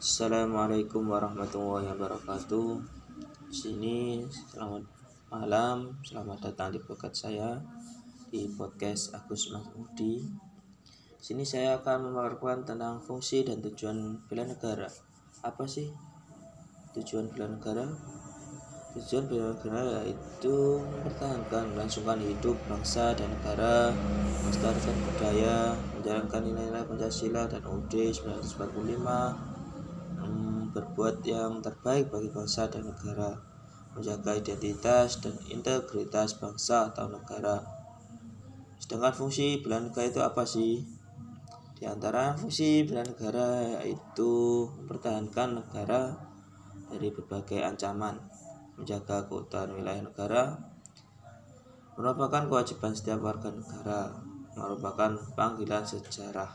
Assalamualaikum warahmatullahi wabarakatuh. Di sini selamat malam, selamat datang di podcast saya di podcast Agus Mahmudi. Di sini saya akan memaparkan tentang fungsi dan tujuan bela negara. Apa sih tujuan bela negara? Tujuan bela negara yaitu mempertahankan melangsungkan hidup bangsa dan negara, melestarikan budaya, menjalankan nilai-nilai Pancasila dan UUD 1945, hmm, berbuat yang terbaik bagi bangsa dan negara, menjaga identitas dan integritas bangsa atau negara. Sedangkan fungsi bela negara itu apa sih? Di antara fungsi bela negara yaitu mempertahankan negara dari berbagai ancaman menjaga keutuhan wilayah negara merupakan kewajiban setiap warga negara, merupakan panggilan sejarah.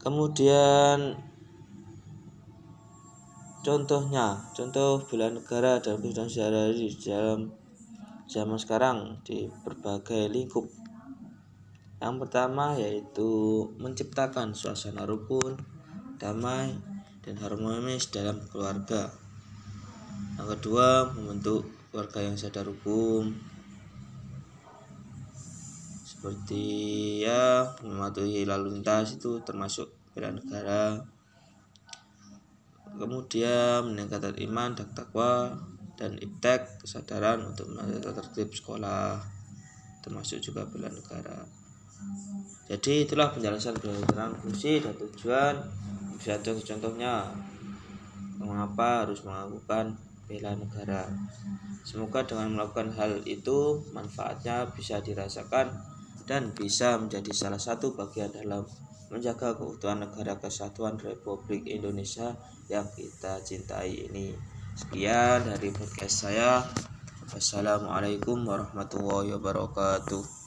Kemudian contohnya, contoh bela negara dalam kehidupan sehari-hari di dalam zaman sekarang di berbagai lingkup. Yang pertama yaitu menciptakan suasana rukun, damai, dan harmonis dalam keluarga. Yang kedua, membentuk keluarga yang sadar hukum seperti ya mematuhi lalu lintas itu termasuk bela negara. Kemudian meningkatkan iman dan takwa dan iptek kesadaran untuk menata tertib sekolah termasuk juga bela negara. Jadi itulah penjelasan berdasarkan fungsi dan tujuan. Bisa contoh-contohnya mengapa harus melakukan bela negara. Semoga dengan melakukan hal itu manfaatnya bisa dirasakan dan bisa menjadi salah satu bagian dalam menjaga keutuhan negara kesatuan Republik Indonesia yang kita cintai ini. Sekian dari podcast saya. Wassalamualaikum warahmatullahi wabarakatuh